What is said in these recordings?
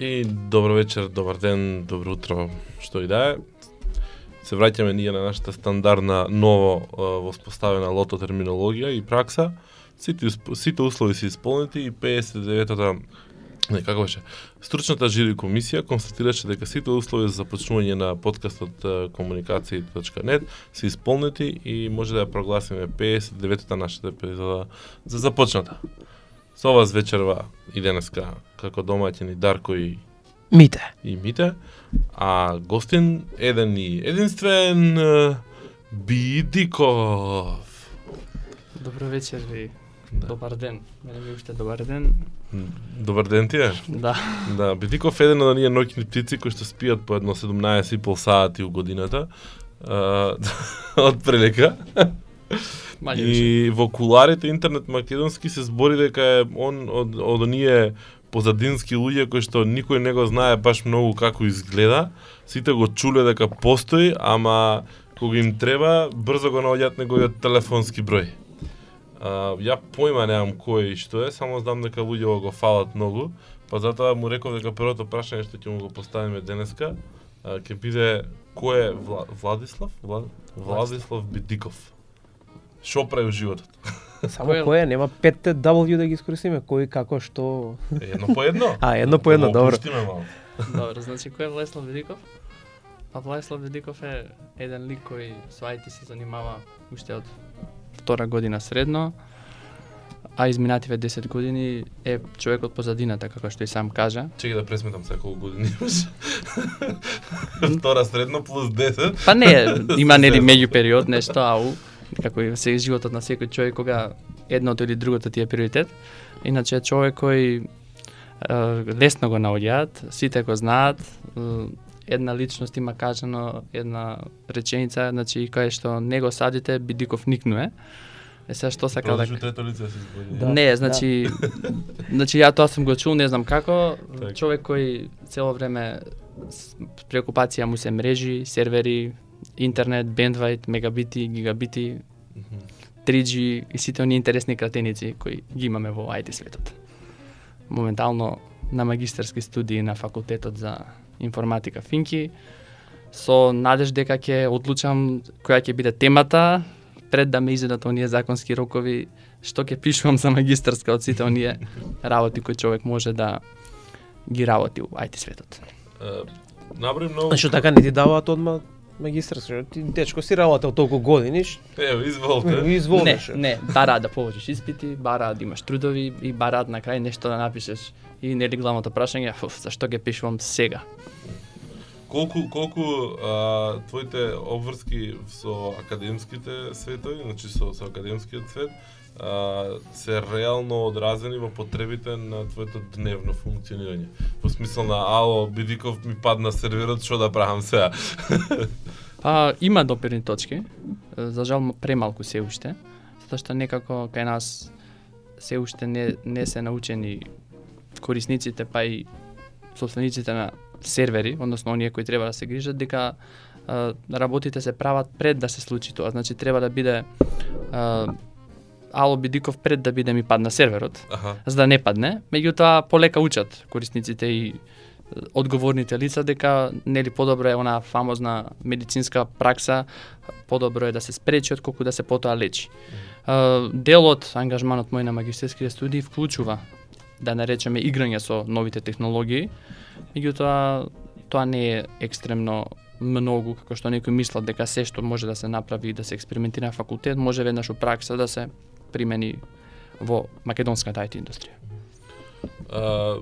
И добро вечер, добар ден, добро утро, што и да е. Се враќаме ние на нашата стандардна ново воспоставена лото терминологија и пракса. Сите, сите услови се исполнети и 59-та Не, како беше? Стручната жири комисија констатираше дека сите услови за започнување на подкастот комуникации.нет се исполнети и може да ја прогласиме 59-та нашата епизода за започната. Со вас вечерва и денеска како домаќини Дарко и Мите. И Мите. А гостин еден и единствен Бидиков. Добро вечер ви. Да. Добар ден. Мене ми уште добар ден. Добар ден ти е? Да. Да, Бидиков е еден од оние ноќни птици кои што спиат по едно 17 и пол сати у годината. од прелека. И во куларите интернет македонски се збори дека е он од од оние позадински луѓе кои што никој не го знае баш многу како изгледа. Сите го чуле дека постои, ама кога им треба, брзо го наоѓаат неговиот телефонски број. А, ја појма немам кој и што е, само знам дека луѓе го фалат многу, па затоа му реков дека првото прашање што ќе му го поставиме денеска ќе биде кој е Вла... Владислав? Влад... Владислав Бидиков. Што прави во животот? Само кој, е, нема петте W да ги искористиме, кој како што Едно по едно. А, едно по едно, добро. Добро, значи кој е Владислав Ведиков? Па Владислав Ведиков е еден лик кој со IT се занимава уште од втора година средно, а изминативе 10 години е човекот позадината, како што и сам кажа. Чеки да пресметам сега колку години имаш. Втора средно плюс 10. Па не, има нели меѓу период нешто, ау, како и се животот на секој човек кога едното или другото ти е приоритет. Иначе човек кој е, лесно го наоѓаат, сите го знаат, една личност има кажано една реченица, значи кај што не го садите, бидиков никнуе. Е сега што сака да трето лице да се. Да. не, значи, значи ја тоа сум го чул, не знам како, Така. човек кој цело време преокупација му се мрежи, сервери, интернет, бендвајт, мегабити, гигабити, 3G и сите оние интересни кратеници кои ги имаме во IT светот. Моментално на магистерски студии на факултетот за информатика Финки, со надеж дека ќе одлучам која ќе биде темата пред да ме изедат оние законски рокови што ќе пишувам за магистерска од сите оние работи кои човек може да ги работи во IT светот. Е, Наброи многу. Што така не ти даваат одма магистарска, ти дечко си работел толку години, Ево, изволте. и Не, изволиш. не, бараат да положиш испити, бараат да имаш трудови и бараат на крај нешто да напишеш. И нели главното прашање, фуф, зашто ќе пишувам сега? Колку колку а, твоите обврски со академските светови, значи со со академскиот свет, а, се реално одразени во потребите на твоето дневно функционирање. Во смисла на ало Бидиков ми падна серверот, што да правам сега? А, има допирни точки, е, за жал премалку се уште, затоа што некако кај нас се уште не, не се научени корисниците, па и собствениците на сервери, односно оние кои треба да се грижат, дека а, работите се прават пред да се случи тоа. Значи треба да биде а, Ало Бидиков пред да биде ми падна серверот, Аха. за да не падне. Меѓутоа полека учат корисниците и одговорните лица дека нели подобро е она фамозна медицинска пракса, подобро е да се спречи отколку да се потоа лечи. Mm. Дел од ангажманот мој на магистерските студии вклучува да наречеме играње со новите технологии, меѓутоа тоа не е екстремно многу како што некои мислат дека се што може да се направи и да се експериментира на факултет може веднаш у пракса да се примени во македонската IT индустрија. А,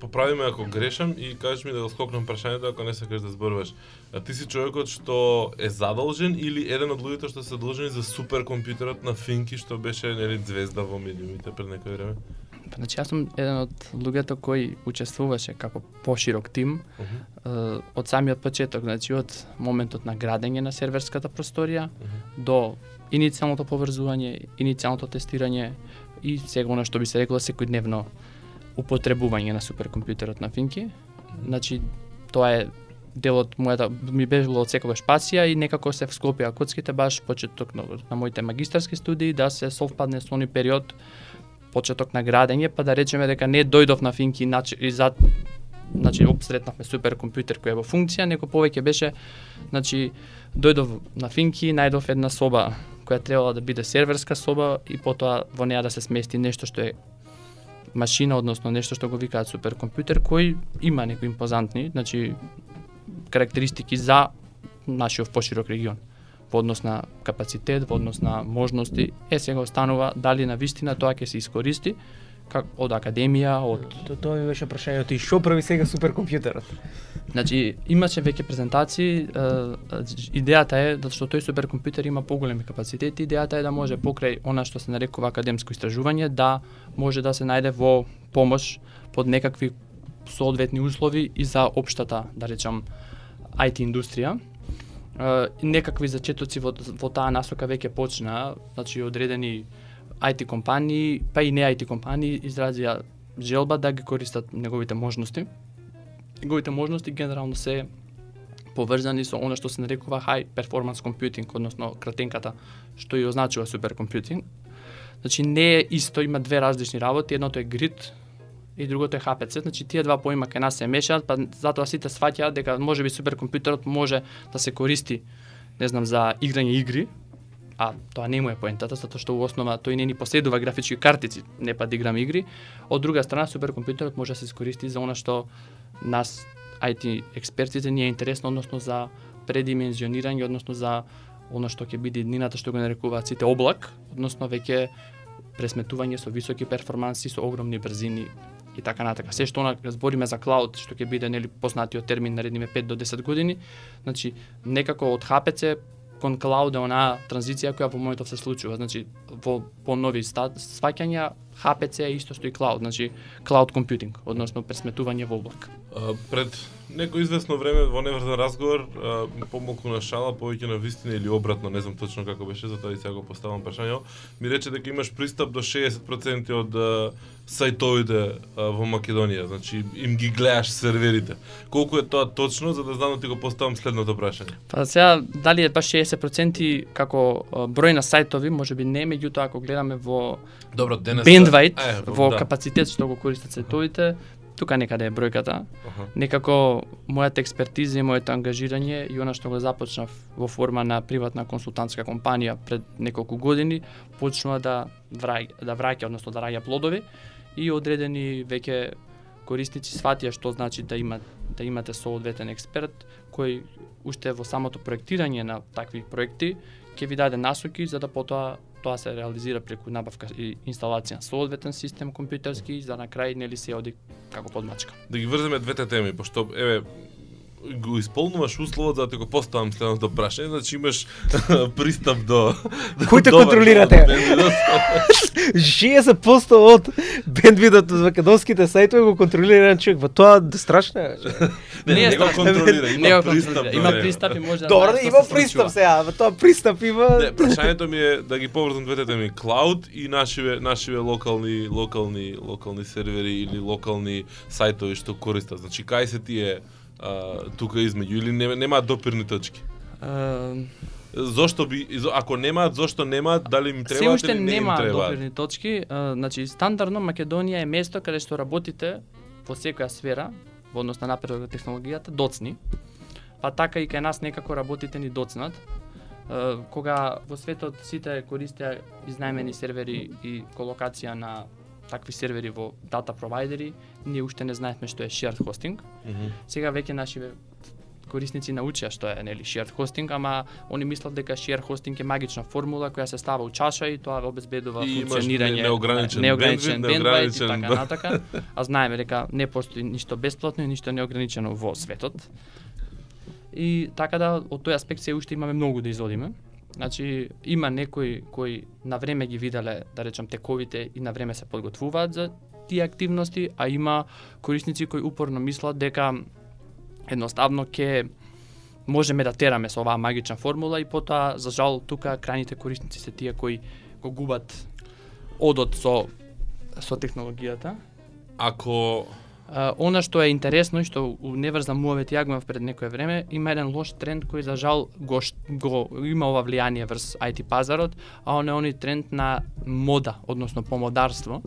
поправиме ако грешам и кажеш ми да го скокнам прашањето ако не сакаш да зборуваш. А ти си човекот што е задолжен или еден од луѓето што се задолжени за суперкомпјутерот на Финки што беше нели звезда во медиумите пред некој време? Па, Значи јас сум еден од луѓето кои учествуваше како поширок тим Uh е, од самиот почеток, значи од моментот на градење на серверската просторија до иницијалното поврзување, иницијалното тестирање и сега она што би се рекло секојдневно употребување на суперкомпјутерот на Финки. Значи тоа е дел од мојата ми бежало од секогаш пасија и некако се склопија коцките баш почеток на, на моите магистарски студии да се совпадне со оној период почеток на градење, па да речеме дека не дојдов на Финки нач... и за значи обсретнавме суперкомпјутер кој е во функција, неко повеќе беше значи дојдов на Финки, најдов една соба која требала да биде серверска соба и потоа во неа да се смести нешто што е машина, односно нешто што го викаат суперкомпјутер, кој има некои импозантни, значи карактеристики за нашиот поширок регион. Во однос на капацитет, во однос на можности, е сега останува дали на вистина тоа ќе се искористи как од академија, од То, тоа ми беше прашањето и што прави сега суперкомпјутерот? Значи, имаше веќе презентации, идејата е да што тој суперкомпјутер има поголеми капацитети, идејата е да може покрај она што се нарекува академско истражување да може да се најде во помош под некакви соодветни услови и за општата, да речам, IT индустрија. Некакви зачетоци во, во таа насока веќе почна, значи одредени IT компании, па и не IT компании изразија желба да ги користат неговите можности. Неговите можности генерално се поврзани со она што се нарекува high performance computing, односно кратенката што ја означува суперкомпјутинг. Значи не е исто, има две различни работи, едното е грид и другото е HPC, значи тие два поима кај нас се мешаат, па затоа сите сваќаат дека можеби суперкомпјутерот може да се користи не знам за играње игри, а тоа не му е поентата, затоа што во основа тој не ни поседува графички картици, не па да играме игри. Од друга страна, суперкомпјутерот може да се искористи за она што нас IT експертите ни е интересно, односно за предимензионирање, односно за она што ќе биде днината што го нарекуваат сите облак, односно веќе пресметување со високи перформанси, со огромни брзини и така натака. Се што она збориме за клауд, што ќе биде нели познатиот термин наредниме 5 до 10 години, значи некако од HPC кон клауд е онаа транзиција која во моментов се случува, значи во по нови сваќања HPC е исто што и клауд, значи cloud computing, односно пресметување во облак. А, пред неко известно време во неврзан разговор, а, помалку на шала, повеќе на вистина или обратно, не знам точно како беше, затоа и сега го поставам прашање, ми рече дека имаш пристап до 60% од а, сајтовите а, во Македонија, значи им ги гледаш серверите. Колку е тоа точно, за да знам да ти го поставам следното прашање? Па сега дали е баш 60% како број на сајтови, можеби не, меѓутоа ако гледаме во Добро, денес Е, во да. капацитет што го користат сајтовите, тука некаде е бројката. Некако мојата експертиза и моето ангажирање и она што го започнав во форма на приватна консултантска компанија пред неколку години, почнува да враќа, да враќа, односно да раѓа плодови и одредени веќе корисници сватија што значи да има да имате соодветен експерт кој уште во самото проектирање на такви проекти ќе ви даде насоки за да потоа тоа се реализира преку набавка и инсталација на соодветен систем компјутерски за на крај нели се оди како подмачка. да ги врземе двете теми, пошто еве го исполнуваш условот за да го поставам следното прашање, значи имаш пристап до, Кој те контролирате? бендвидот. 60% од бендвидот од македонските сајтови го контролира еден човек. Во тоа страшно е. Не, не, не го контролира, има пристап Има пристап и може да Добро, има се пристап сега, во тоа пристап има. Не, прашањето ми е да ги поврзам двете теми, клауд и нашиве нашиве локални локални локални сервери или локални сајтови што користат. Значи кај се тие а, тука измеѓу или не, немаат допирни точки? Е, Зошто би ако немаат, зошто немаат, дали им уште или не им нема требаат? допирни точки. а, Значи, стандардно Македонија е место каде што работите во секоја сфера, во однос на напредок на технологијата, доцни. Па така и кај нас некако работите ни доцнат. А, Кога во светот сите користеа изнајмени сервери и колокација на такви сервери во дата провайдери, ние уште не знаевме што е shared hosting. Мгм. Сега веќе нашиве корисници научија што е нели shared hosting, ама они мислат дека shared hosting е магична формула која се става у чаша и тоа обезбедува И функционирање не- неограничен неограничен бендвајт и така натака. А знаеме дека не постои ништо бесплатно и ништо неограничено во светот. И така да од тој аспект се уште имаме многу да изодиме. Значи има некои кои на време ги виделе, да речам, тековите и на време се подготвуваат за тие активности, а има корисници кои упорно мислат дека едноставно ќе можеме да тераме со оваа магична формула и потоа за жал тука крајните корисници се тие кои го губат одот со со технологијата. Ако А, она што е интересно и што у Неврза муавет јагмав пред некое време, има еден лош тренд кој за жал го, го има ова влијание врз IT пазарот, а он е оној тренд на мода, односно помодарство,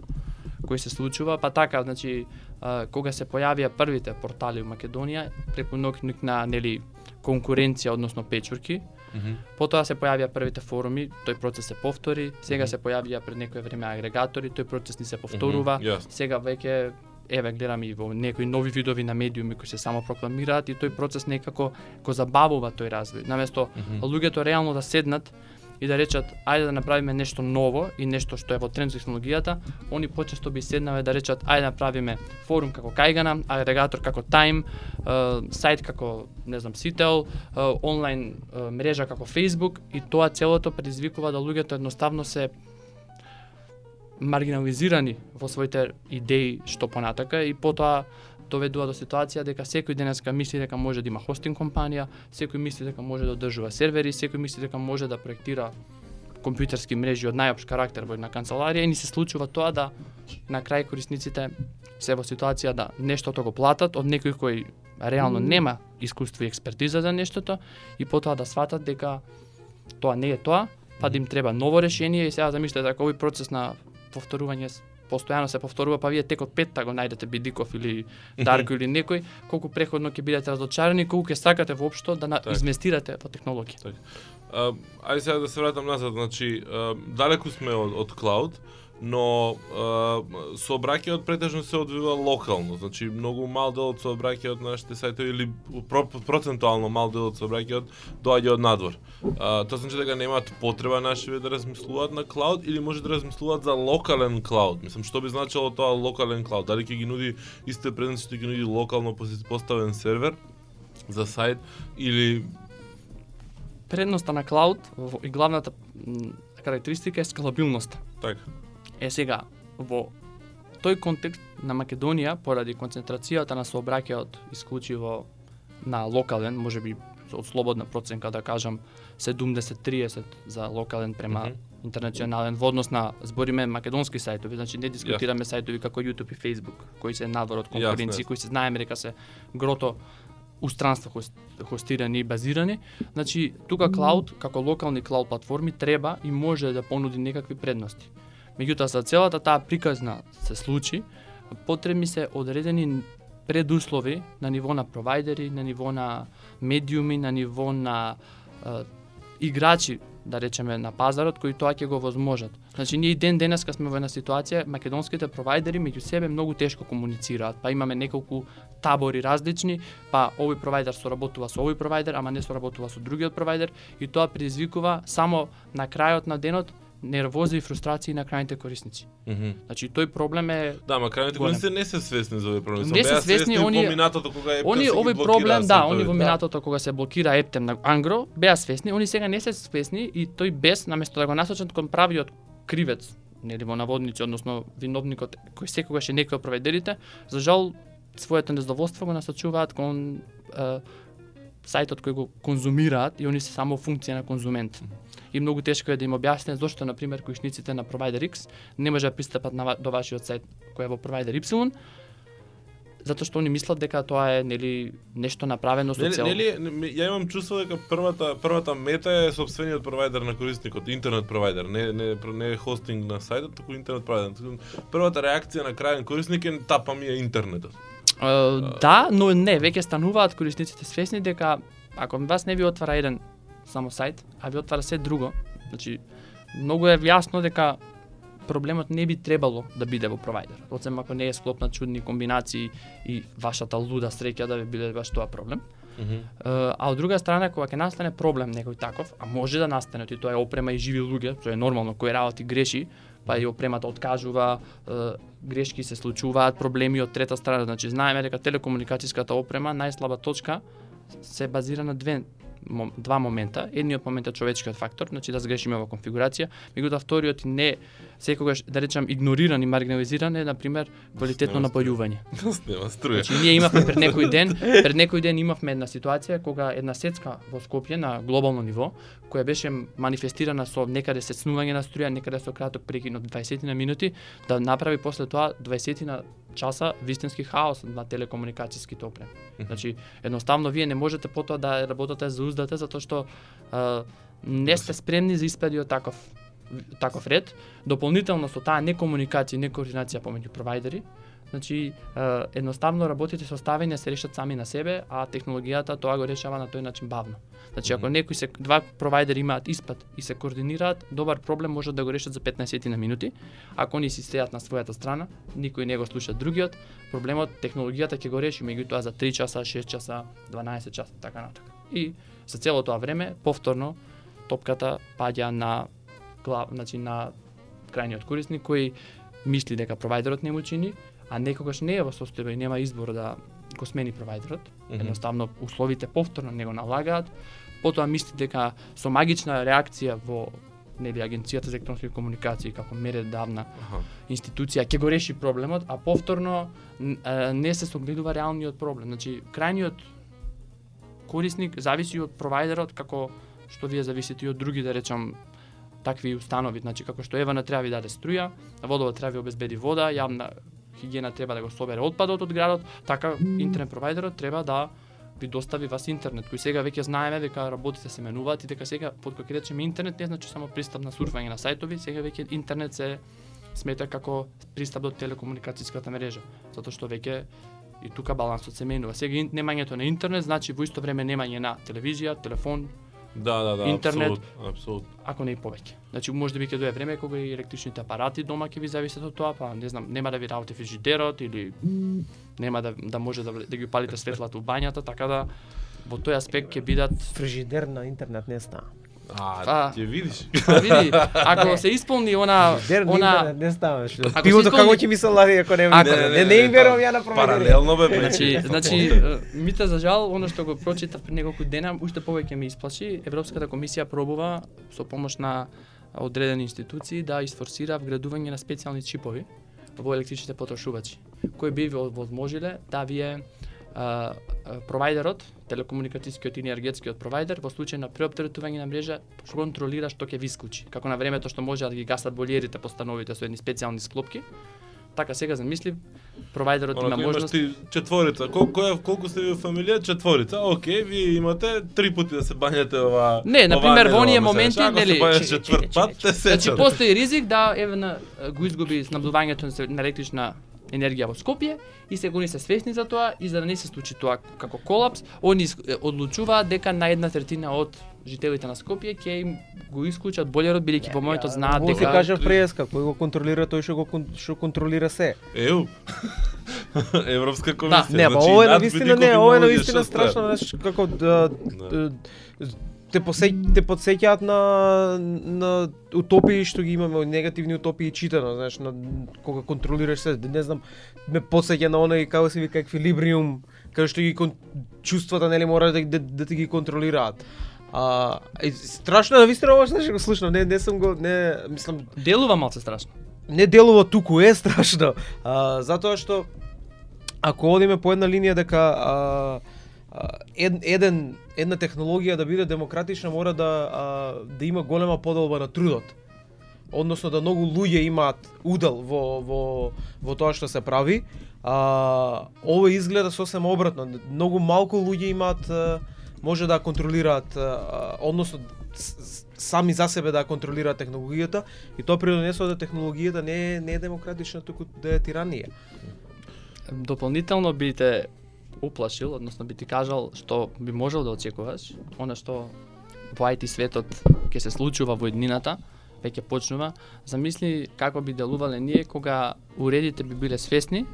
кој се случува, па така, значи, а, кога се појавија првите портали во Македонија, преку ног на нели конкуренција, односно печурки, Мгм. Потоа се појавија првите форуми, тој процес се повтори, сега се појавија пред некое време агрегатори, тој процес ни се повторува. Мгм, јасно. Сега веќе еве гледам и во некои нови видови на медиуми кои се само прокламираат и тој процес некако го забавува тој развој. Наместо Мгм. луѓето реално да седнат и да речат ајде да направиме нешто ново и нешто што е во тренд со технологијата, они почесто би седнале да речат ајде да направиме форум како Кајгана, агрегатор како Time, сајт како не знам Сител, онлайн мрежа како Facebook и тоа целото предизвикува да луѓето едноставно се маргинализирани во своите идеи што понатака и потоа доведува до ситуација дека секој денеска мисли дека може да има хостинг компанија, секој мисли дека може да одржува сервери, секој мисли дека може да проектира компјутерски мрежи од најопш карактер во една канцеларија и ни се случува тоа да на крај корисниците се во ситуација да нештото го платат од некој кој реално нема искуство и експертиза за нештото и потоа да сватат дека тоа не е тоа, па да им треба ново решение и сега замислете дека овој процес на повторување постојано се повторува, па вие текот петта го најдете Бидиков или Дарко или некој, колку преходно ќе бидете разочарани, колку ќе сакате воопшто да на, Така. изместирате во технологија. А, ајде сега да се вратам назад, значи, а, далеку сме од, од клауд, но а, сообраќајот претежно се одвива локално, значи многу мал дел од сообраќајот на нашите сајтови или про, процентуално мал дел од сообраќајот доаѓа од надвор. А, тоа значи дека немаат потреба нашиве да размислуваат на клауд или може да размислуваат за локален клауд. Мислам што би значило тоа локален клауд? Дали ќе ги нуди истите предности што ги нуди локално поставен сервер за сајт или Предноста на клауд и главната карактеристика е скалабилноста. така? Е сега, во тој контекст на Македонија, поради концентрацијата на сообраќајот исклучиво на локален, може би од слободна проценка да кажам 70-30 за локален према Мгм. интернационален во однос на збориме македонски сајтови, значи не дискутираме сајтови како YouTube и Facebook, кои се надвор од конкуренција, Јасно, кои се знаеме дека се грото устранство хос- хостирани и базирани. Значи, тука клауд, како локални клауд платформи, треба и може да понуди некакви предности. Меѓутоа, за целата таа приказна се случи, потребни се одредени предуслови на ниво на провайдери, на ниво на медиуми, на ниво на е, играчи, да речеме, на пазарот, кои тоа ќе го возможат. Значи, ние и ден денеска сме во една ситуација, македонските провайдери меѓу себе многу тешко комуницираат, па имаме неколку табори различни, па овој провайдер соработува со овој провайдер, ама не соработува со другиот провайдер и тоа предизвикува само на крајот на денот нервоза и фрустрации на крајните корисници. Мгм. Значи тој проблем е Да, ма крајните корисници не се свесни за овој проблем. Не се свесни, во оние- минатото кога е Они овој проблем, да, они во минатото кога се блокира ептем на Ангро, беа свесни, они сега не се свесни и тој без наместо да го насочат кон правиот кривец, нели во наводници, односно виновникот кој секогаш е некој од провайдерите, за жал своето незадоволство го насочуваат кон е, сајтот кој го конзумираат и они се само функција на конзумент. И многу тешко е да им објасне зошто на пример којшниците на провайдер X не може да пристапат на, до вашиот сајт кој е во провайдер Y, затоа што они мислат дека тоа е нели нешто направено со цел. нели, не- ја имам чувство дека првата првата мета е собствениот провайдер на корисникот, интернет провайдер, не не не е хостинг на сајтот, туку интернет провайдер. Првата реакција на крајен корисник е тапа ми е интернетот. Е, да, но не, веќе стануваат корисниците свесни дека ако вас не ви отвара еден само сајт, а ви отвара се друго, значи многу е јасно дека проблемот не би требало да биде во провайдер. Освен ако не е склоп на чудни комбинации и вашата луда среќа да ви биде баш тоа проблем. Мгм. Е, а од друга страна кога ќе настане проблем некој таков, а може да настане, тоа е опрема и живи луѓе, тоа е нормално, кој работи греши, па и опремата откажува, грешки се случуваат, проблеми од трета страна, значи знаеме дека телекомуникацијската опрема најслаба точка се базира на две мом- два момента. Едниот момент е човечкиот фактор, значи да сгрешиме во конфигурација, меѓутоа вториот и не секогаш да речам игнориран и маргинализиран е на пример квалитетно напојување. Нема струја. Значи ние имавме пред некој ден, пред некој ден имавме една ситуација кога една сецка во Скопје на глобално ниво, која беше манифестирана со некаде сецнување на струја, некаде со краток прекин од 20 на минути, да направи после тоа 20 на часа вистински хаос на телекомуникацијските опреми. Значи, едноставно вие не можете потоа да работите за уздате затоа што а, не сте спремни за испади од таков таков ред. Дополнително со таа некомуникација и некоординација помеѓу провайдери, Значи, едноставно работите со ставење се решат сами на себе, а технологијата тоа го решава на тој начин бавно. Значи, ако некој се два провайдери имаат испат и се координираат, добар проблем може да го решат за 15 на минути. Ако они си стојат на својата страна, никој не го слуша другиот, проблемот технологијата ќе го реши меѓутоа за 3 часа, 6 часа, 12 часа, така натака. И за цело тоа време повторно топката паѓа на глав, значи на крајниот корисник кој мисли дека провайдерот не му чини, а некогаш не е во состојба и нема избор да го смени провайдерот. Mm -hmm. Едноставно условите повторно не го налагаат. Потоа мисли дека со магична реакција во нели агенцијата за електронски комуникации како мередавна ага. институција ќе го реши проблемот, а повторно не се согледува реалниот проблем. Значи крајниот корисник зависи од провайдерот како што вие зависите и од други да речам такви установи, значи како што Евана треба ви даде струја, водовод треба ви обезбеди вода, јавна хигиена треба да го собере отпадот од градот, така интернет провайдерот треба да ви достави вас интернет, кој сега веќе знаеме дека работите се менуваат и дека сега под кој речеме интернет не значи само пристап на сурфање на сајтови, сега веќе интернет се смета како пристап до телекомуникацијската мрежа, затоа што веќе и тука балансот се менува. Сега немањето на интернет значи во исто време немање на телевизија, телефон, Да, да, да, интернет, апсолут, апсолут. ако не и повеќе. Значи може би ќе дое време кога и електричните апарати дома ќе ви зависат од тоа, па не знам, нема да ви работи фрижидерот или нема да да може да, да ги палите светлата у бањата, така да во тој аспект ќе бидат Фрижидер на интернет не става. А, ќе видиш. Па види, ако се исполни она на она не става. што. Ако Пивото исполни- како ќе ми се лади ако интернет? Не, не им верувам ја на провайдери. Паралелно бе. Значи, значи, мите за жал, оно што го прочитав пред неколку дена, уште повеќе ме исплаши. Европската комисија пробува со помош на одредени институции да isforsира вградување на специјални чипови во електричните потрошувачи, кои би ви овозможиле да вие а, а, провайдерот, телекомуникацијскиот и енергетскиот провайдер, во случај на преоптеретување на мрежа, контролира што ќе ви исклучи. Како на времето што може да ги гасат болиерите по становите со едни специјални склопки, така сега замисли, провайдерот има Онако имаш можност ти четворица. Кол, која, колку сте ви во фамилија? Четворица. Океј, вие имате три пати да се бањате ова. Не, на пример, во оние ме моменти, нели, се четврт пат, те Значи сеќаш. постои ризик да еве на го изгуби снабдувањето на се- на електрична енергија во Скопје и сега они се свесни за тоа и за да не се случи тоа како колапс, они одлучуваат дека на една третина од жителите на Скопје ќе им го исклучат болерот бидејќи во моментот знаат си дека кажав преска, кој го контролира тој што го кон- што контролира се. Еу. Европска комисија. Не, па значи, ова е навистина не, ова е навистина страшно, знаеш како да Да. Те посеќ те подсеќаат на на утопии што ги имаме, негативни утопии читано, знаеш, на кога контролираш се, не знам, ме подсеќа на оној како се вика еквилибриум, каде што ги кон... чувствата нели мора да, да, да ти ги контролираат. А, е, страшно навистина ова што го слушнав, не не сум го не мислам делува малце страшно. не делува туку е страшно. А, затоа што ако одиме по една линија дека а, ед, еден една технологија да биде демократична мора да а, да има голема поделба на трудот. Односно да многу луѓе имаат удел во во во тоа што се прави. А, ова изгледа сосем обратно. Многу малку луѓе имаат може да контролираат односно сами за себе да контролираат технологијата и тоа придонесува да технологијата не е не е демократична туку да е тиранија. Дополнително би те уплашил, односно би ти кажал што би можел да очекуваш, она што во IT светот ќе се случува во еднината, веќе почнува, замисли како би делувале ние кога уредите би биле свесни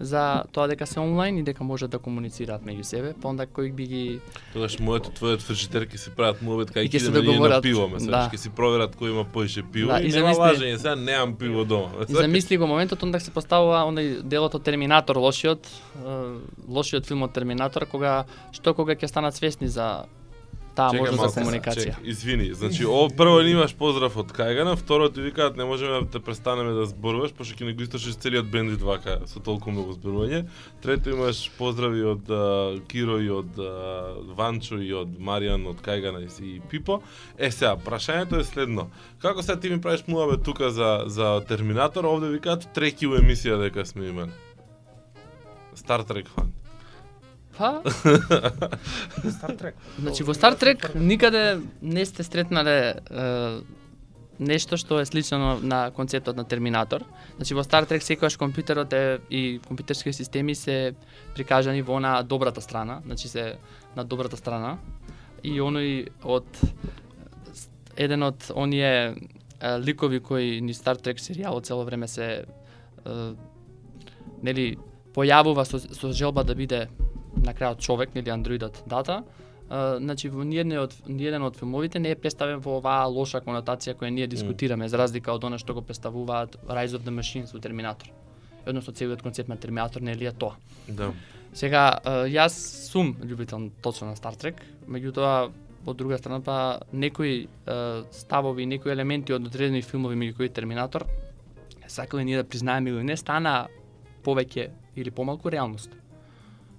за тоа дека се онлайн и дека можат да комуницираат меѓу себе, па онда кој би ги Тогаш моето твојот фрижидер ќе си прават муабет кај ќе се договорат, пиво, ме да. ќе си проверат кој има поише пиво Да, и, и нема замисли- лажење, сега немам пиво дома. И замисли го моментот онда се поставува оној делот од Терминатор, лошиот, лошиот филм од Терминатор, кога што кога ќе станат свесни за таа можност малку, за комуникација. чекај, извини, значи ово прво не имаш поздрав од Кајгана, второ ти викаат не можеме да те престанеме да зборуваш, пошто ќе не го истошиш целиот бендвит вака со толку многу зборување. Трето имаш поздрави од а, Киро и од а, Ванчо и од Маријан од Кајгана и, и Пипо. Е сега, прашањето е следно. Како сега ти ми правиш муабе тука за за Терминатор, овде викаат треки у емисија дека сме имали. Star Trek фан. Па, Стар Трек. значи во Star Trek никаде не сте сретнале е, нешто што е слично на, концептот на Терминатор. Значи во Star Trek секогаш компјутерот е и компјутерски системи се прикажани во на добрата страна, значи се на добрата страна. И оној од еден од оние е, ликови кои ни Star Trek серијалот цело време се е, нели појавува со, со желба да биде на крајот човек, нели андроидот дата, Uh, значи во ниеден од ниеден од филмовите не е представен во оваа лоша конотација која ние дискутираме, mm. за разлика од она што го представуваат Rise of the Machines во Терминатор. Односно целиот концепт на Терминатор нели е тоа. Да. Сега, uh, јас сум љубител точно на Star Trek, меѓутоа од друга страна па некои uh, ставови, некои елементи од одредени филмови меѓу кои Терминатор сакале ние да признаеме или не стана повеќе или помалку реалност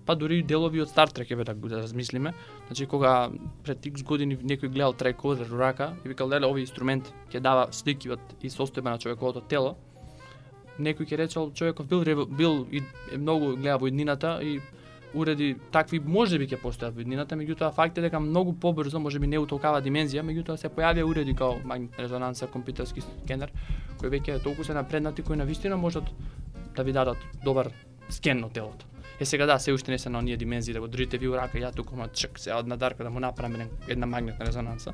па дури и делови од Star Trek еве да го да размислиме. Значи кога пред X години некој гледал трекодер рака и викал леле овој инструмент ќе дава слики од и состојба на човековото тело, некој ќе речел човеков бил бил и е многу гледа во иднината и уреди такви можеби ќе постојат во иднината, меѓутоа факт е дека многу побрзо, можеби не утолкава димензија, меѓутоа се појавија уреди као магнитна резонанса, компјутерски скенер, кои веќе толку се напреднати кои навистина можат да ви дадат добар скен на телото. Е сега да, се уште не се на оние димензии да го држите ви у рака, ја туку ма чек се од надарка да му направиме една магнетна резонанца.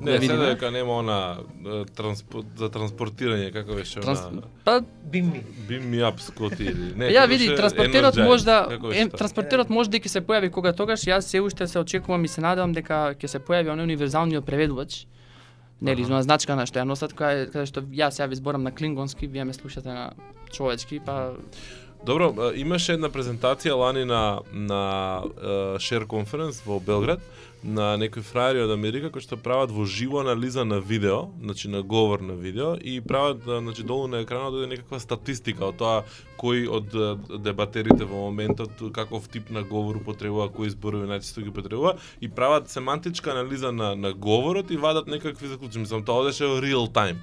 Не, Да видиме. дека нема она е, транспо, за транспортирање, како беше Транс... она Па, Бимми. beam me up Scotty или не. ја како види, транспортерот Energize, може да е, транспортерот може да ќе се појави кога тогаш, јас се уште се очекувам и се надевам дека ќе се појави оној универзалниот преведувач. Нели, зона значка на што ја носат, која е, каде што јас ја ви зборам на клингонски, вие ме слушате на човечки, па Добро, имаше една презентација лани на на е, Share Conference во Белград на некои фраери од Америка кои што прават во живо анализа на видео, значи на говор на видео и прават значи долу на екранот дојде некаква статистика од тоа кои од дебатерите во моментот каков тип на говор употребува, кои зборови најчесто ги употребува и прават семантичка анализа на на говорот и вадат некакви заклучки. Мислам тоа одеше во real time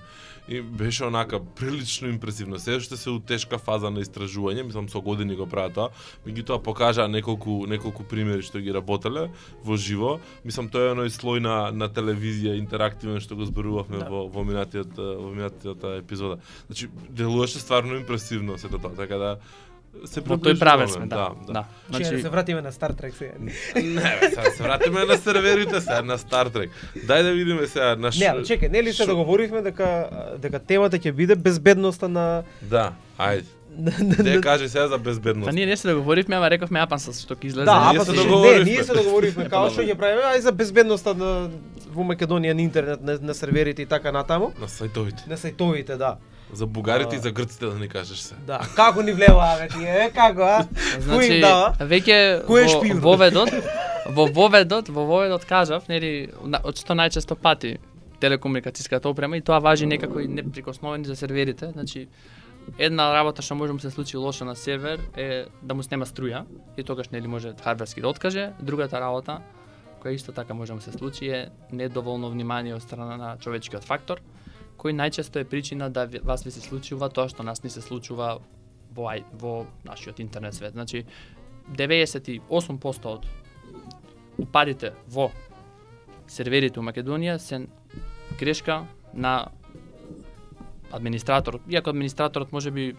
и беше онака прилично импресивно. Се уште се у тешка фаза на истражување, мислам со години го прават тоа, меѓутоа покажаа неколку неколку примери што ги работеле во живо. Мислам тоа е оној слој на на телевизија интерактивен што го зборувавме Да. во во минатиот во минатиот епизода. Значи делуваше стварно импресивно сето тоа, така да се во тој правец сме, приближуваме, да. да. Значи, Значи, се вратиме на Star Trek сега. Не, бе, сега се вратиме на серверите сега на Star Trek. Дај да видиме сега наш Не, ама чекај, нели се договоривме дека дека темата ќе биде безбедноста на Да, ајде. на, на, Де на каже сега за безбедност. Па ние не се договоривме, ама рековме апан со што ќе излезе. Да, ние се договоривме. Не, ние се договоривме како што ќе правиме, ај за безбедноста на во Македонија на интернет, на, на серверите и така натаму, на сајтовите. на сајтовите, да. За бугарите и А. за грците да ни кажеш се. Да, како ни влеваа бе тие, е, како а? Значи, им дава? веќе Кој е во воведот, во воведот, во воведот кажав, нели, од што најчесто пати телекомуникацијската опрема и тоа важи некако и неприкосновени за серверите, значи една работа што може да му се случи лошо на сервер е да му снема струја и тогаш нели може хардверски да откаже. Другата работа која исто така може да му се случи е недоволно внимание од страна на човечкиот фактор, кој најчесто е причина да вас ви се случува тоа што нас не се случува во во нашиот интернет свет. Значи 98% од упадите во серверите у Македонија се грешка на администраторот. Иако администраторот може би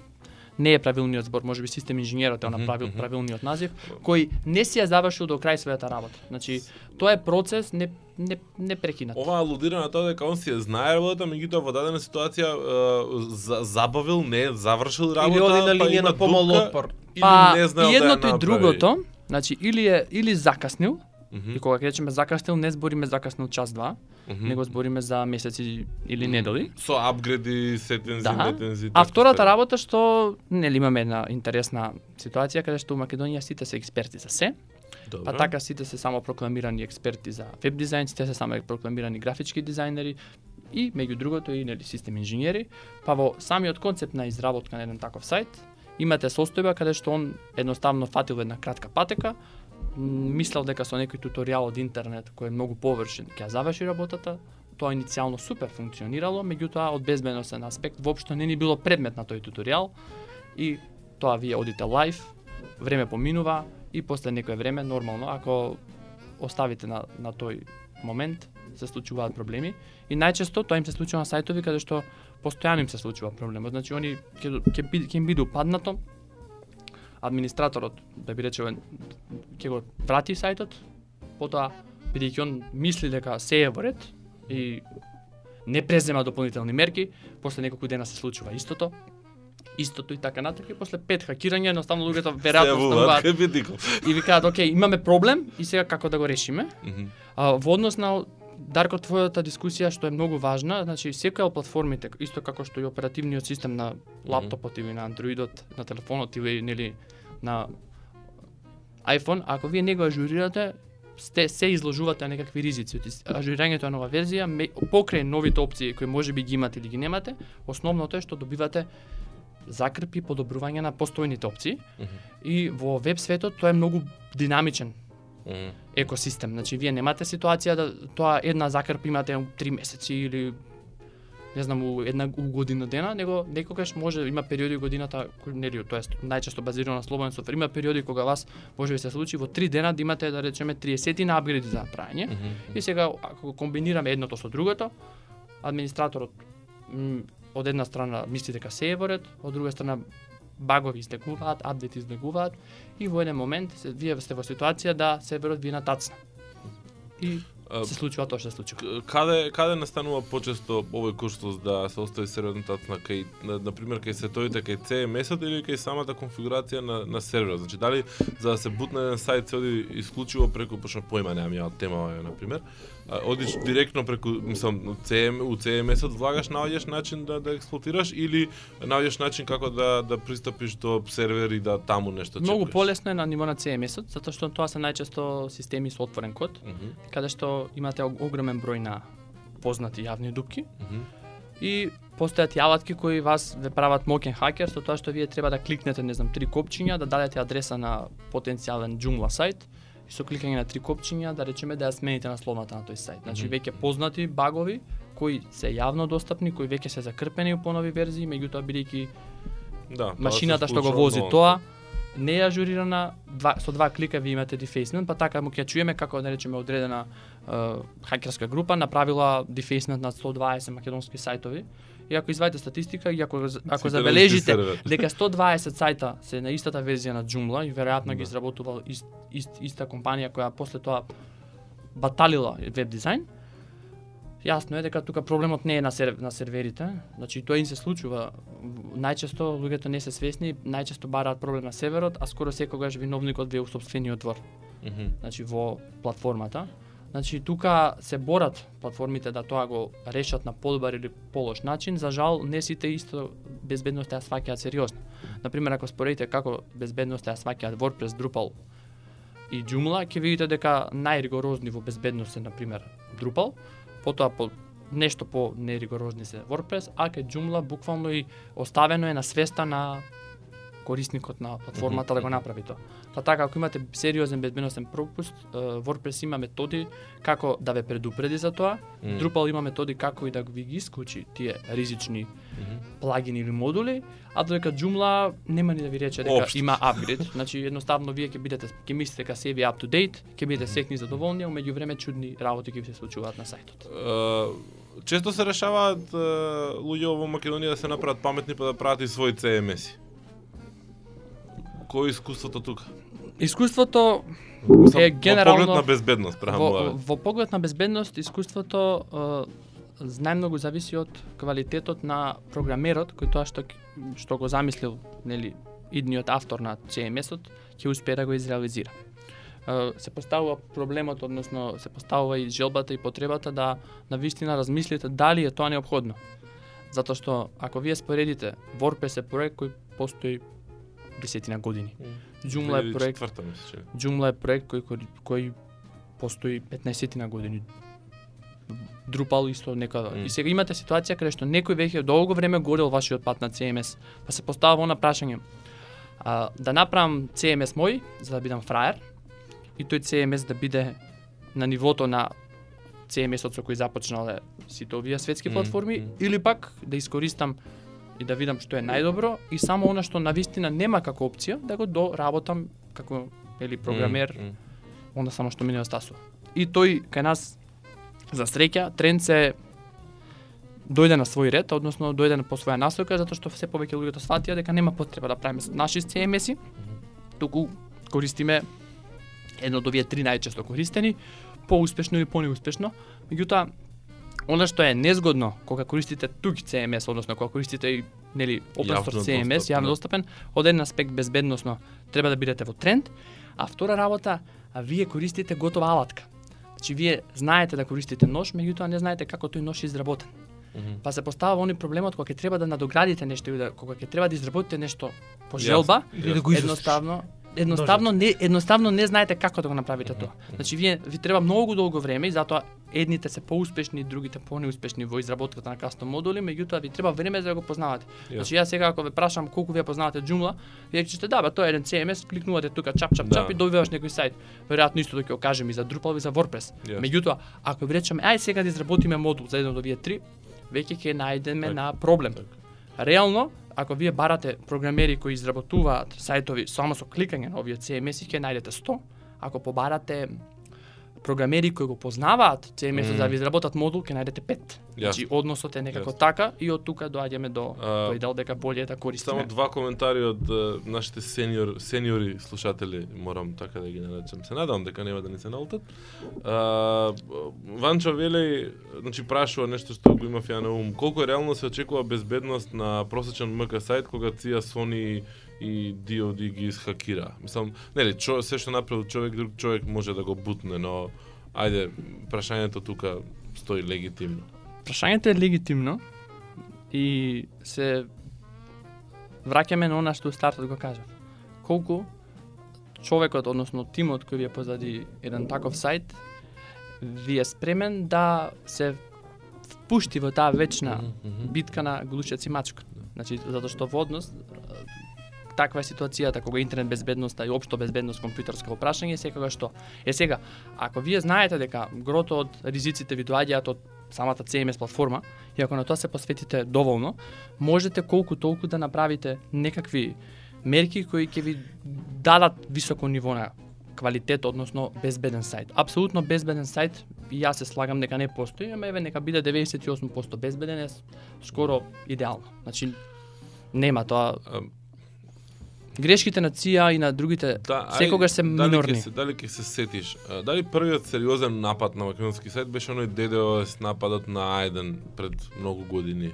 не е правилниот збор, може би систем инженерот е Мгм, направил мгм. правилниот назив, кој не си ја завршил до крај својата работа. Значи, тоа е процес не не не прекинат. Ова алудира на тоа дека он си ја знае работата, меѓутоа во дадена ситуација е, за, забавил, не е завршил работа, Или оди на па линија има на помал отпор. или Па не знаел и да ја едното и направи. другото, значи или е или закаснил, Мгм, и кога ќе речеме закаснил, не збориме закаснил час-два, мгм. него збориме за месеци или недели. Со апгреди, сетензи, Да. метензи. А втората работа што нели имаме една интересна ситуација каде што у Македонија сите се експерти за се, Добро. па така сите се само прокламирани експерти за веб дизајн, сите се само прокламирани графички дизајнери и меѓу другото и нели систем инженери, па во самиот концепт на изработка на еден таков сајт имате состојба каде што он едноставно фатил една кратка патека, мислел дека со некој туторијал од интернет кој е многу површен ќе заврши работата, тоа иницијално супер функционирало, меѓутоа од безбедносен аспект воопшто не ни било предмет на тој туторијал и тоа вие одите лайв, време поминува и после некое време нормално ако оставите на на тој момент се случуваат проблеми и најчесто тоа им се случува на сајтови каде што постојано им се случува проблемот. Значи они ќе ќе ќе им биде упаднато администраторот да би речеме ќе го врати сајтот, потоа бидејќи он мисли дека се е во ред и не презема дополнителни мерки, после неколку дена се случува истото, истото и така натаму и после пет хакирања едноставно луѓето веројатно стануваат и викаат окей, имаме проблем и сега како да го решиме. А, во однос на Дарко твојата дискусија што е многу важна, значи секоја од платформите, исто како што и оперативниот систем на лаптопот или на Андроидот, на телефонот или нели на iPhone, ако вие не го ажурирате, сте се изложувате на некакви ризици. Ажурирањето на нова верзија, покрај новите опции кои може би ги имате или ги немате, основното е што добивате закрпи подобрување на постојните опции. И во веб светот тоа е многу динамичен екосистем. Значи вие немате ситуација да тоа една закрп имате у три месеци или не знам у една у година дена, него некогаш може има периоди годината кои нели тоест најчесто базирано на слободен софтвер, има периоди кога вас може би се случи во три дена да имате да речеме 30 на апгрейди за направење. И сега ако го комбинираме едното со другото, администраторот од една страна мисли дека се е во ред, од друга страна багови излегуваат, апдейт излегуваат и во еден момент се, вие сте во ситуација да серверот ви натацна. на тацна. И се случува тоа што се случува. Каде каде настанува почесто овој курсус да се остави серверот тацна кај на, на пример кај сетовите кај CMS-от или кај самата конфигурација на на серверот. Значи дали за да се бутне еден сајт се оди исклучиво преку почна поима немам ја тема на пример. Одиш директно преку мислам у CM у CMS-от влагаш наоѓаш начин да да експлотираш или наоѓаш начин како да да пристапиш до сервер и да таму нешто Многу чекаш? полесно е на ниво на CMS-от, затоа што тоа се најчесто системи со отворен код, Мгм, каде што имате ог- огромен број на познати јавни дупки мгм. и постојат јаватки кои вас ве прават мокен хакер со тоа што вие треба да кликнете, не знам, три копчиња, да дадете адреса на потенцијален Joomla сајт и со кликање на три копчиња да речеме да ја смените насловната на тој сајт. Значи Мгм. веќе познати багови кои се јавно достапни, кои веќе се закрпени у понови верзии, меѓутоа бидејќи Да, машината што го вози нон-стоп. тоа не е ажурирана, два, со два клика ви имате defacement, па така му ќе чуеме како да речеме одредена хакерска група направила defacement на 120 македонски сајтови. И ако извадите статистика и ако ако забележите дека 120 сајта се на истата верзија на Joomla и веројатно Да. ги изработувал ист, ист, иста компанија која после тоа баталила веб дизајн, Јасно е дека тука проблемот не е на, сер, на серверите, значи тоа им се случува. Најчесто луѓето не се свесни, најчесто бараат проблем на серверот, а скоро секогаш виновникот ви е у собствениот двор, Мгм. значи во платформата. Значи тука се борат платформите да тоа го решат на подобар или полош начин, за жал не сите исто безбедноста ја сваќаат сериозно. Например, ако споредите како безбедноста ја сваќаат WordPress, Drupal и Joomla, ќе видите дека најригорозни во безбедност е, например, Drupal, потоа по нешто по неригорозни се WordPress, а ке Joomla буквално и оставено е на свеста на корисникот на платформата да го направи тоа. Па така, ако имате сериозен безбедносен пропуст, WordPress има методи како да ве предупреди за тоа, Мм. Drupal има методи како и да ви ги исклучи тие ризични Мгм. плагини или модули, а додека Joomla нема ни да ви рече дека Општо. има апгрейд. Значи едноставно вие ќе бидете ќе мислите дека се ви up to date, ќе бидете секни задоволни, а меѓу време чудни работи ќе се случуваат на сајтот. Е, често се решаваат е, луѓе во Македонија да се направат паметни па да прават и своји CMS-и. Кој е искуството тука? Искуството Е, Во генерално- поглед на безбедност, правам во, во, во поглед на безбедност, искуството е, најмногу зависи од квалитетот на програмерот кој тоа што што го замислил, нели, идниот автор на CMS-от ќе успее да го изреализира. Е, се поставува проблемот, односно се поставува и желбата и потребата да на вистина размислите дали е тоа необходно. Затоа што ако вие споредите WordPress е проект кој постои десетина години. Joomla е проект. Joomla е проект кој кој, кој постои 15 на години. Drupal исто некада. Мм. И сега имате ситуација каде што некој веќе долго време горел вашиот пат на CMS, па се поставува на прашање. А, да направам CMS мој за да бидам фраер и тој CMS да биде на нивото на CMS-от со кој започнале сите овие светски платформи мм. или пак да искористам и да видам што е најдобро и само она што навистина нема како опција да го доработам како или програмер, Мм, мм. onda само што ми не остасува. И тој кај нас За среќа, тренд се дојде на свој ред, односно дојде на по своја насока, затоа што все повеќе луѓето сватија дека нема потреба да правиме наши CMS-и, туку користиме едно од овие три најчесто користени, поуспешно или понеуспешно. Меѓутоа, Она што е незгодно кога користите туки CMS, односно кога користите и нели open source CMS, достапен, јавно да. достапен, од еден аспект безбедносно треба да бидете во тренд, а втора работа, а вие користите готова алатка. Значи вие знаете да користите нож, меѓутоа не знаете како тој нож е изработен. Мгм. Па се поставува они проблемот кога ќе треба да надоградите нешто или да кога ќе треба да изработите нешто по желба, Или да го изустиш. едноставно едноставно не едноставно не знаете како да го направите тоа. Значи вие ви треба многу долго време и затоа едните се поуспешни, другите понеуспешни во изработката на кастом модули, меѓутоа ви треба време за да го познавате. Значи јас сега ако ве прашам колку вие познавате Joomla, вие ќе да, бе, тоа е еден CMS, кликнувате тука чап чап Да. чап и добиваш некој сајт. Веројатно исто да ќе го кажем и за Drupal и за WordPress. Јасно. Меѓутоа, ако ви речеме ај сега да изработиме модул за еден од овие три, веќе ќе најдеме Така, на проблем. така. Реално, ако вие барате програмери кои изработуваат сајтови само со кликање на овие CMS-и, ќе најдете 100. Ако побарате програмери кои го познаваат CMS-от за да ви изработат модул, ќе најдете 5. Значи односот е некако Јасно. така и од тука доаѓаме до А, тој дел дека боле е да Само користиме. два коментари од е, нашите сениор сениори слушатели, морам така да ги наречам. Се надевам дека нема да ни се наутат. А, Ванчо вели, значи прашува нешто што го имав ја на ум. Колку реално се очекува безбедност на просечен МК сајт кога ција Sony и DOD ги изхакира? Мислам, нели, чо, се што направил човек, друг човек може да го бутне, но ајде, прашањето тука стои легитимно. Прашањето е легитимно и се враќаме на она што стартот го кажав. Колку човекот, односно тимот кој ви е позади еден таков сајт, ви е спремен да се впушти во таа вечна битка на глушец и мачка. Значи, затоа што во однос таква е ситуацијата кога интернет безбедноста и општо безбедност компјутерско прашање е секогаш што. Е сега, ако вие знаете дека грото од ризиците ви доаѓаат од самата CMS платформа и ако на тоа се посветите доволно, можете колку толку да направите некакви мерки кои ќе ви дадат високо ниво на квалитет, односно безбеден сајт. Апсолутно безбеден сајт, јас се слагам дека не постои, ама еве нека биде 98% безбеден е скоро идеално. Значи нема тоа грешките на ЦИА и на другите Да, секогаш се дали минорни. Се, дали ќе се сетиш? Дали првиот сериозен напад на македонски сајт беше оној DDoS нападот на Ајден пред многу години?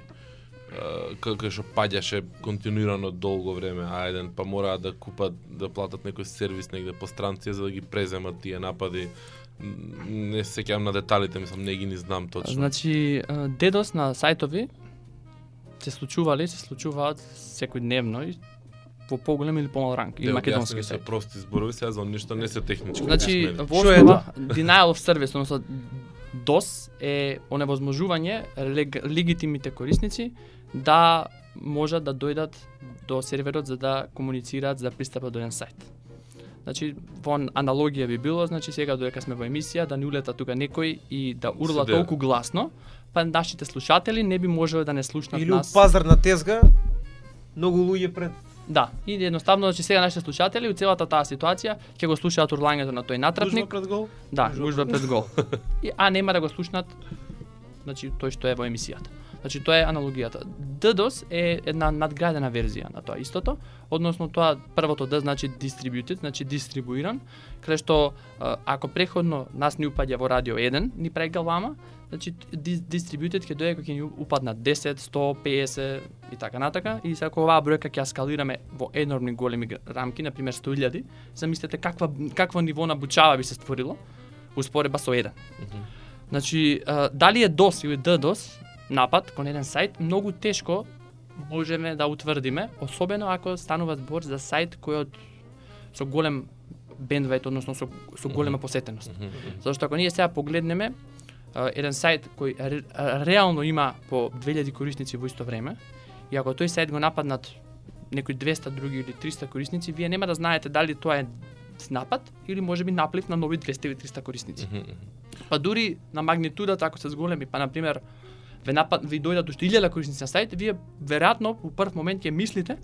Кај што паѓаше континуирано долго време Ајден, па мораат да купат, да платат некој сервис негде по странција за да ги преземат тие напади. Не се сеќавам на деталите, мислам не ги ни знам точно. Значи, дедос на сајтови се случували, се случуваат секојдневно и во поголем или помал ранг, и Те македонски се прости зборови, сега за ништо не се технички. Значи, во Што е основа, denial of service, односно DOS е оневозможување лег, легитимните корисници да можат да дојдат до серверот за да комуницираат, за да пристапат до еден сајт. Значи, во аналогија би било, значи сега додека сме во емисија, да ни улета тука некој и да урла Седе. толку гласно, па нашите слушатели не би можеле да не слушнат Или у нас. пазар на тезга, многу луѓе пред Да, и едноставно, значи сега нашите слушатели у целата таа ситуација ќе го слушаат урлањето на тој натрапник. пред гол. Да, Гужва гужва пред гол. И, а нема да го слушнат значи тој што е во емисијата. Значи тоа е аналогијата. DDoS е една надградена верзија на тоа истото, односно тоа првото D значи distributed, значи дистрибуиран, каде што ако преходно нас ни упаѓа во радио 1, ни прегалвама, значи ди- distributed ќе дое кога ќе ни упаднат 10, 100, 50 и така натака и се ако оваа бројка ќе ја скалираме во енормни големи рамки, на пример 100.000, замислете каква какво ниво на бучава би се створило успоредба со 1. Значи, а, дали е DOS или DDoS напад кон еден сајт, многу тешко можеме да утврдиме, особено ако станува збор за сајт кој од со голем бендвајт, односно со, со голема посетеност. Затоа што ако ние сега погледнеме еден сајт кој ре, реално има по 2000 корисници во исто време, и ако тој сајт го нападнат некои 200 други или 300 корисници, вие нема да знаете дали тоа е напад или можеби наплив на нови 200 или 300 корисници. Па дури на магнитудата ако се зголеми, па на пример ве напад ви дојдат уште 1000 корисници на сајт, вие веројатно у прв момент ќе мислите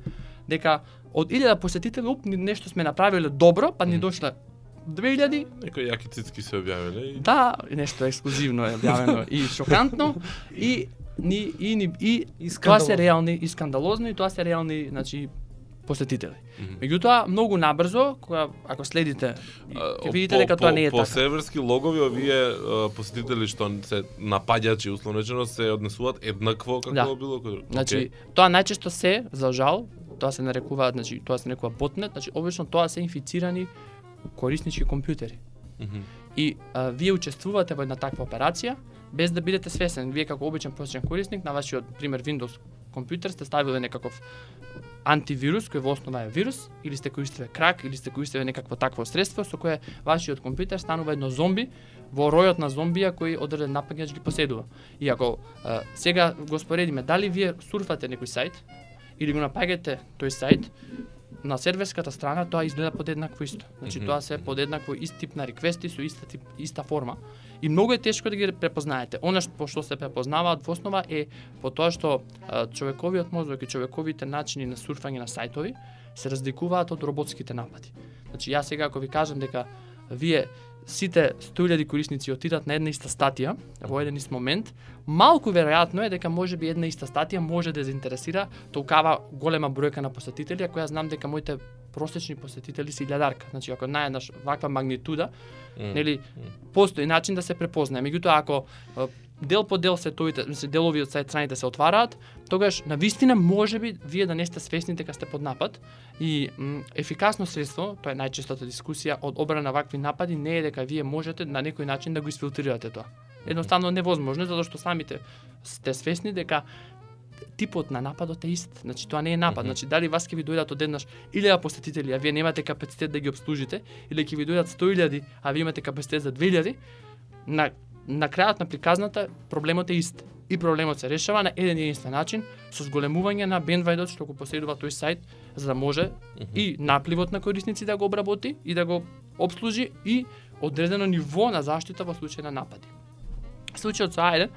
дека од 1000 посетители уп нешто сме направиле добро, па ни дошле 2000 Некои јаки цицки се објавиле и Да, нешто ексклузивно е објавено и шокантно и ни и ни и, И тоа се реални и скандалозно и тоа се реални, значи посетители. Мгм. Меѓутоа многу набрзо кога ако следите ќе видите по- дека тоа по- не е по така. серверски логови овие посетители што се напаѓачи условно речено се однесуваат еднакво како Да. било кој. Значи, тоа најчесто се, за жал, тоа се нарекува, значи, тоа се нарекува ботнет, значи, обично тоа се инфицирани кориснички компјутери. Мгм. И а, вие учествувате во една таква операција, без да бидете свесен. Вие како обичен prosечен корисник на вашиот, пример, Windows компјутер сте ставиле некаков антивирус кој во основа е вирус или сте користеле крак или сте користеле некакво такво средство со кое вашиот компјутер станува едно зомби во ројот на зомбија кои одреден напаѓач ги поседува. И ако е, сега го споредиме дали вие сурфате некој сајт или го напаѓате тој сајт на серверската страна тоа изгледа подеднакво исто. Значи Мгм, тоа се подеднакво ист тип на реквести со иста тип иста форма и многу е тешко да ги препознаете. Она што по што се препознаваат во основа е по тоа што а, човековиот мозок и човековите начини на сурфање на сајтови се разликуваат од роботските напади. Значи јас сега ако ви кажам дека вие сите 100.000 корисници отидат на една иста статија во еден ист момент, малку веројатно е дека може би една иста статија може да заинтересира толкава голема бројка на посетители, ако ја знам дека моите просечни посетители се илјадарка. Значи ако наеднаш ваква магнитуда, Мм. нели постои начин да се препознае. Меѓутоа ако дел по дел сетовите, мисли делови од страните се отвараат, тогаш на вистина може би вие да не сте свесни дека сте под напад и м, ефикасно средство, тоа е најчестата дискусија од обрана на вакви напади не е дека вие можете на некој начин да го изфилтрирате тоа. Едноставно невозможно затоа што самите сте свесни дека типот на нападот е ист. Значи тоа не е напад. Мгм. Значи дали вас ќе ви дојдат одеднаш 1000 посетители, а вие немате капацитет да ги обслужите, или ќе ви дојдат 100.000, а вие имате капацитет за 2000, на на крајот на приказната проблемот е ист. И проблемот се решава на еден единствен начин со зголемување на бендвајдот што го поседува тој сајт за да може Мгм. и напливот на корисници да го обработи и да го обслужи и одредено ниво на заштита во случај на напади. Случајот со Ајден,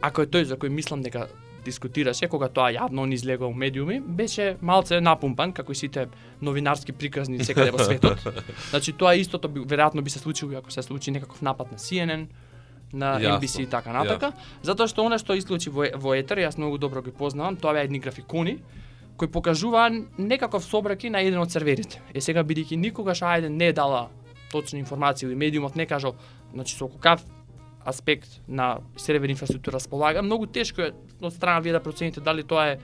ако е тој за кој мислам дека дискутираше кога тоа јавно он излегува у медиуми, беше малце напумпан како и сите новинарски приказни секаде во светот. Значи тоа истото би веројатно би се случило ако се случи некаков напад на CNN, на Јасно, NBC и така натака, затоа што она што излучи во, во етер, јас многу добро ги познавам, тоа беа едни графикони кои покажуваа некаков собраки на еден од серверите. Е сега бидејќи никогаш ајде не дала точна информација или медиумот не кажал, значи со какав аспект на сервер инфраструктура располага, многу тешко е од страна вие да процените дали тоа е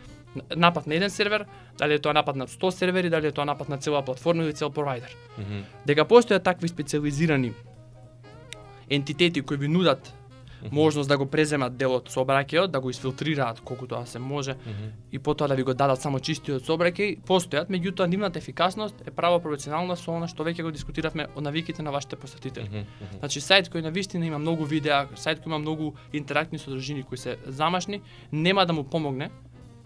напад на еден сервер, дали е тоа напад на 100 сервери, дали е тоа напад на цела платформа или цел провайдер. Мгм. Дека постојат такви специализирани ентитети кои ви нудат можност да го преземат делот сообраќајот, да го изфилтрираат колку тоа се може Мгм. и потоа да ви го дадат само чистиот сообраќај, постојат, меѓутоа нивната ефикасност е право пропорционална со она што веќе го дискутиравме од навиките на вашите посетители. Мгм. Мгм. Значи сајт кој на вистина има многу видеа, сајт кој има многу интерактивни содржини кои се замашни, нема да му помогне.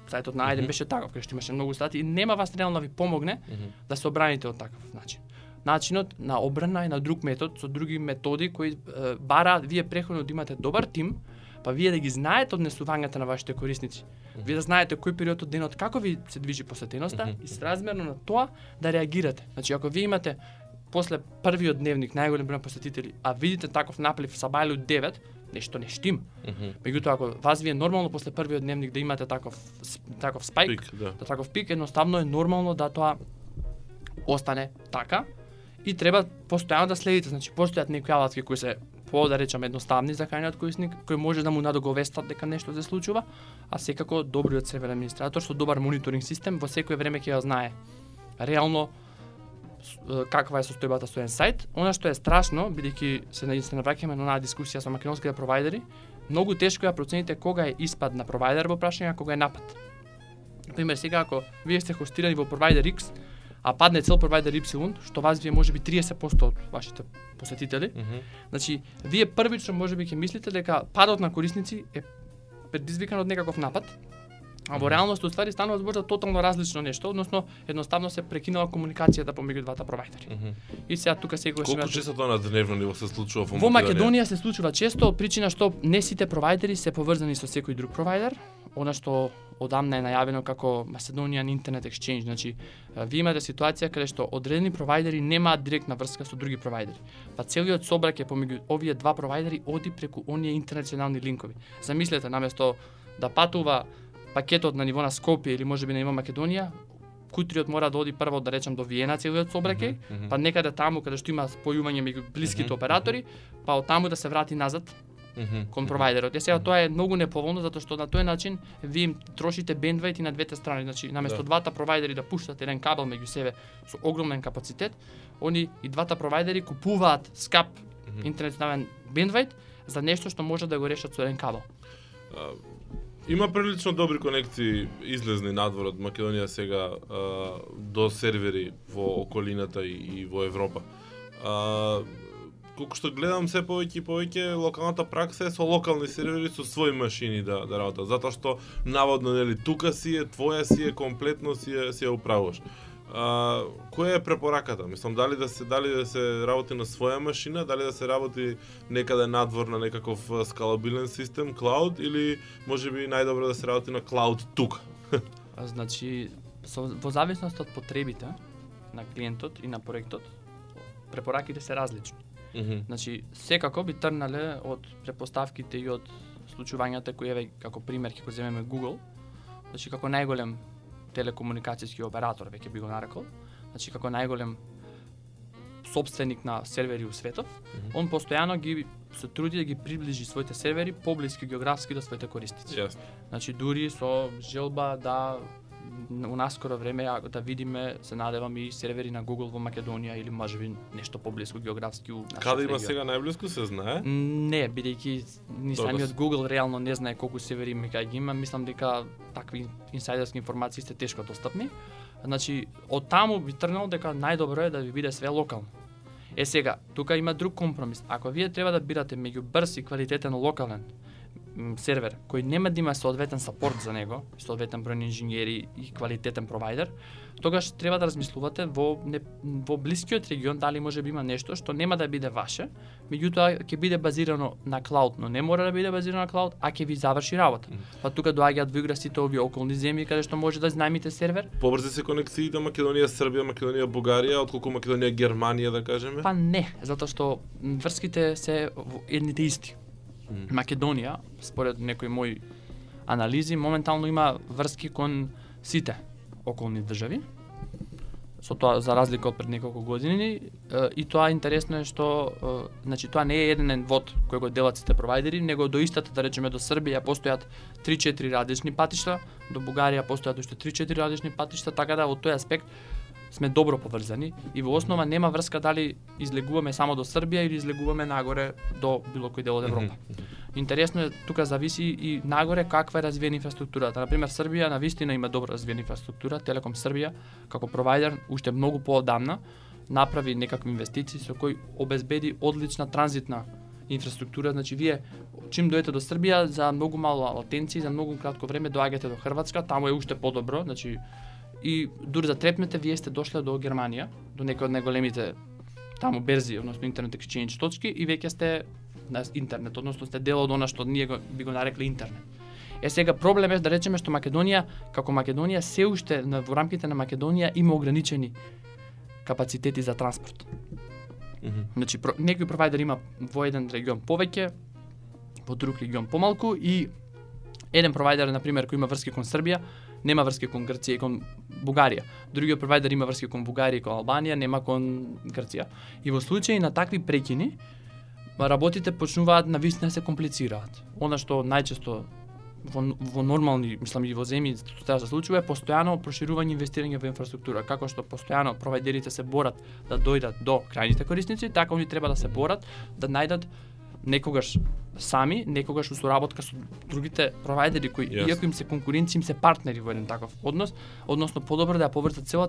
Сајтот на Ајден Мгм. беше таков, кај што имаше многу стати и нема вас реално да ви помогне Мгм. да се обраните од таков начин. Начинот на обрана е на друг метод, со други методи кои е, бараат вие преходно да имате добар тим, па вие да ги знаете однесувањата на вашите корисници. Вие да знаете кој период од денот како ви се движи посетеноста и сразмерно на тоа да реагирате. Значи ако вие имате после првиот дневник најголем број на посетители, а видите таков наплив са бајле од 9, нешто не штим. Мгм. Меѓутоа ако вас ви е нормално после првиот дневник да имате таков таков спајк, Пик, да. да таков пик, едноставно е нормално да тоа остане така и треба постојано да следите, значи постојат некои алатки кои се по да речам едноставни за крајниот корисник, кои може да му надоговестат дека нешто се случува, а секако добриот сервер администратор со добар мониторинг систем во секое време ќе ја знае реално каква е состојбата со еден сајт. Она што е страшно, бидејќи се на се навраќаме на онаа дискусија со македонските провайдери, многу тешко ја да процените кога е испад на провайдер во прашање, а кога е напад. Пример, сега ако вие сте хостирани во провайдер X, а падне цел провайдер Y, што вас вие можеби 30% од вашите посетители, Мгм. значи вие првично можеби ќе мислите дека падот на корисници е предизвикан од некаков напад, а во реалност уствари станува збор за тотално различно нешто, односно едноставно се прекинала комуникацијата помеѓу двата провайдери. Мгм. И сега тука секогаш Колку често тоа на дневно ниво се случува во Во Македонија се случува често од причина што не сите провайдери се поврзани со секој друг провайдер. она што одамна е најавено како Macedonian Internet Exchange. Значи, ви имате ситуација каде што одредени провайдери немаат директна врска со други провайдери. Па целиот собраќај помеѓу овие два провайдери оди преку оние интернационални линкови. Замислете, наместо да патува пакетот на ниво на Скопје или можеби на ниво Македонија, кутриот мора да оди прво да речем до Виена целиот собраќај, Мгм, мгм. па некаде таму каде што има спојување меѓу блиските Мгм, оператори, па од таму да се врати назад Мгм, кон мгм. провайдерот. Е сега тоа е многу неповолно затоа што на тој начин ви им трошите бендвајт и на двете страни. Значи наместо Да. двата провайдери да пуштат еден кабел меѓу себе со огромен капацитет, они и двата провайдери купуваат скап Мгм. интернетнален бендвајт за нешто што може да го решат со еден кабел. Има прилично добри конекции излезни надвор од Македонија сега а, до сервери во околината и, и во Европа. А, колку што гледам се повеќе и повеќе локалната пракса е со локални сервери со своји машини да да работат, затоа што наводно нели тука си е, твоја си е, комплетно си е, си е управуваш. А, која е препораката? Мислам дали да се дали да се работи на своја машина, дали да се работи некаде надвор на некаков скалабилен систем, клауд или можеби најдобро да се работи на клауд тука? А, Значи, со, во зависност од потребите на клиентот и на проектот, препораките се различни. Мгм. Значи, секако би трнале од препоставките и од случувањата кои еве како пример ќе го земеме Google. Значи како најголем телекомуникацијски оператор веќе би го нарекол. Значи како најголем собственик на сервери у светот, Мгм. он постојано ги се труди да ги приближи своите сервери поблиски географски до своите корисници. Јасно. Значи дури со желба да у наскоро време да видиме се надевам и сервери на Google во Македонија или можеби нешто поблиску географски у Каде има регион. сега најблиску се знае? Не, бидејќи ни самиот Google реално не знае колку севери има кај ги има, мислам дека такви инсайдерски информации се тешко достапни. Значи, од таму би тргнал дека најдобро е да ви биде све локално. Е сега, тука има друг компромис. Ако вие треба да бирате меѓу брз и квалитетен локален сервер кој нема да има соодветен сапорт за него, соодветен број на инженери и квалитетен провайдер, тогаш треба да размислувате во не, во блискиот регион дали може би има нешто што нема да биде ваше, меѓутоа ќе биде базирано на клауд, но не мора да биде базирано на клауд, а ќе ви заврши работа. Па тука доаѓаат во игра сите овие околни земји каде што може да знајмите сервер, Побрзи се конекциите Македонија, Србија, Македонија, Бугарија, отколку Македонија, Германија, да кажеме? па не, затоа што врските се едните исти. Македонија, според некои мои анализи, моментално има врски кон сите околни држави. Со тоа за разлика од пред неколку години е, и тоа интересно е што е, значи тоа не е еден вод кој го делат сите провайдери, него до истата да речеме до Србија постојат 3-4 различни патишта, до Бугарија постојат уште 3-4 различни патишта, така да во тој аспект сме добро поврзани и во основа нема врска дали излегуваме само до Србија или излегуваме нагоре до било кој дел од Европа. Интересно е тука зависи и нагоре каква е развиена инфраструктурата. На пример Србија на вистина има добро развиена инфраструктура, Телеком Србија како провайдер уште многу поодамна направи некакви инвестиции со кои обезбеди одлична транзитна инфраструктура, значи вие чим дојдете до Србија за многу мало латенци, за многу кратко време доаѓате до Хрватска, таму е уште подобро, значи и дури за трепнете вие сте дошле до Германија, до некои од најголемите таму берзи, односно интернет exchange точки и веќе сте на интернет, односно сте дел од она што ние го, би го нарекли интернет. Е сега проблем е да речеме што Македонија како Македонија се уште на, во рамките на Македонија има ограничени капацитети за транспорт. Мгм. Значи про, некој провайдер има во еден регион повеќе, во друг регион помалку и еден провайдер на пример кој има врски кон Србија, нема врски кон Грција и кон Бугарија. Другиот провайдер има врски кон Бугарија и кон Албанија, нема кон Грција. И во случај на такви прекини, работите почнуваат на вистина се комплицираат. Она што најчесто во, во нормални, мислам и во земји што треба се случува е постојано проширување инвестирање во инфраструктура, како што постојано провайдерите се борат да дојдат до крајните корисници, така они треба да се борат да најдат некогаш сами, некогаш у соработка со другите провайдери кои Јасно. иако им се конкуренци, им се партнери во еден таков однос, односно подобро да ја повртат целата